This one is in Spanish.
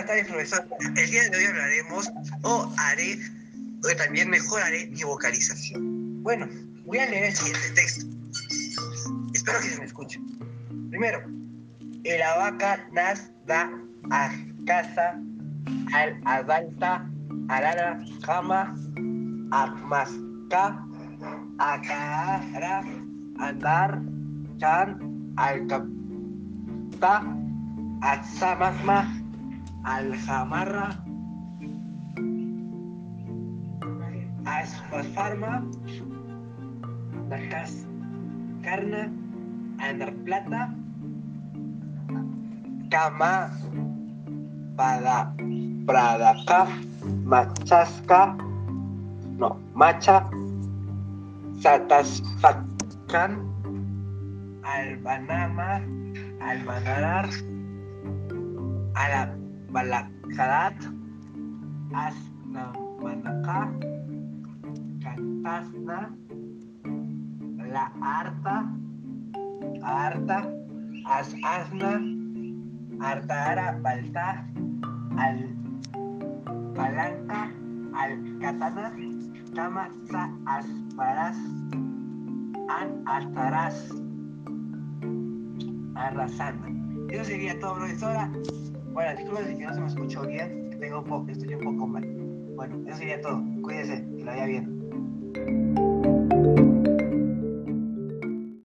El día de hoy hablaremos o haré, o también mejoraré mi vocalización. Bueno, voy a leer el siguiente texto. Espero que se me escuche. Primero, el vaca nas da a casa al adalta alara jama masca a cara andar chan al capta Atzamasma, Aljamarra, Asfasfarma, Najas, Carna, Plata, Kama, Pada, Pradaka, Machasca, no, Macha, Satasfakan, Albanama, Albanarar, ala balakarat asna manaka katasna la arta arta as asna artara balta al palanca al katana kama sa asparas an astarás arrasando. Eso sería todo, profesora. Bueno, disculpen si no se me escuchó bien, tengo estoy un poco mal. Bueno, eso sería todo. Cuídense, que lo vaya bien.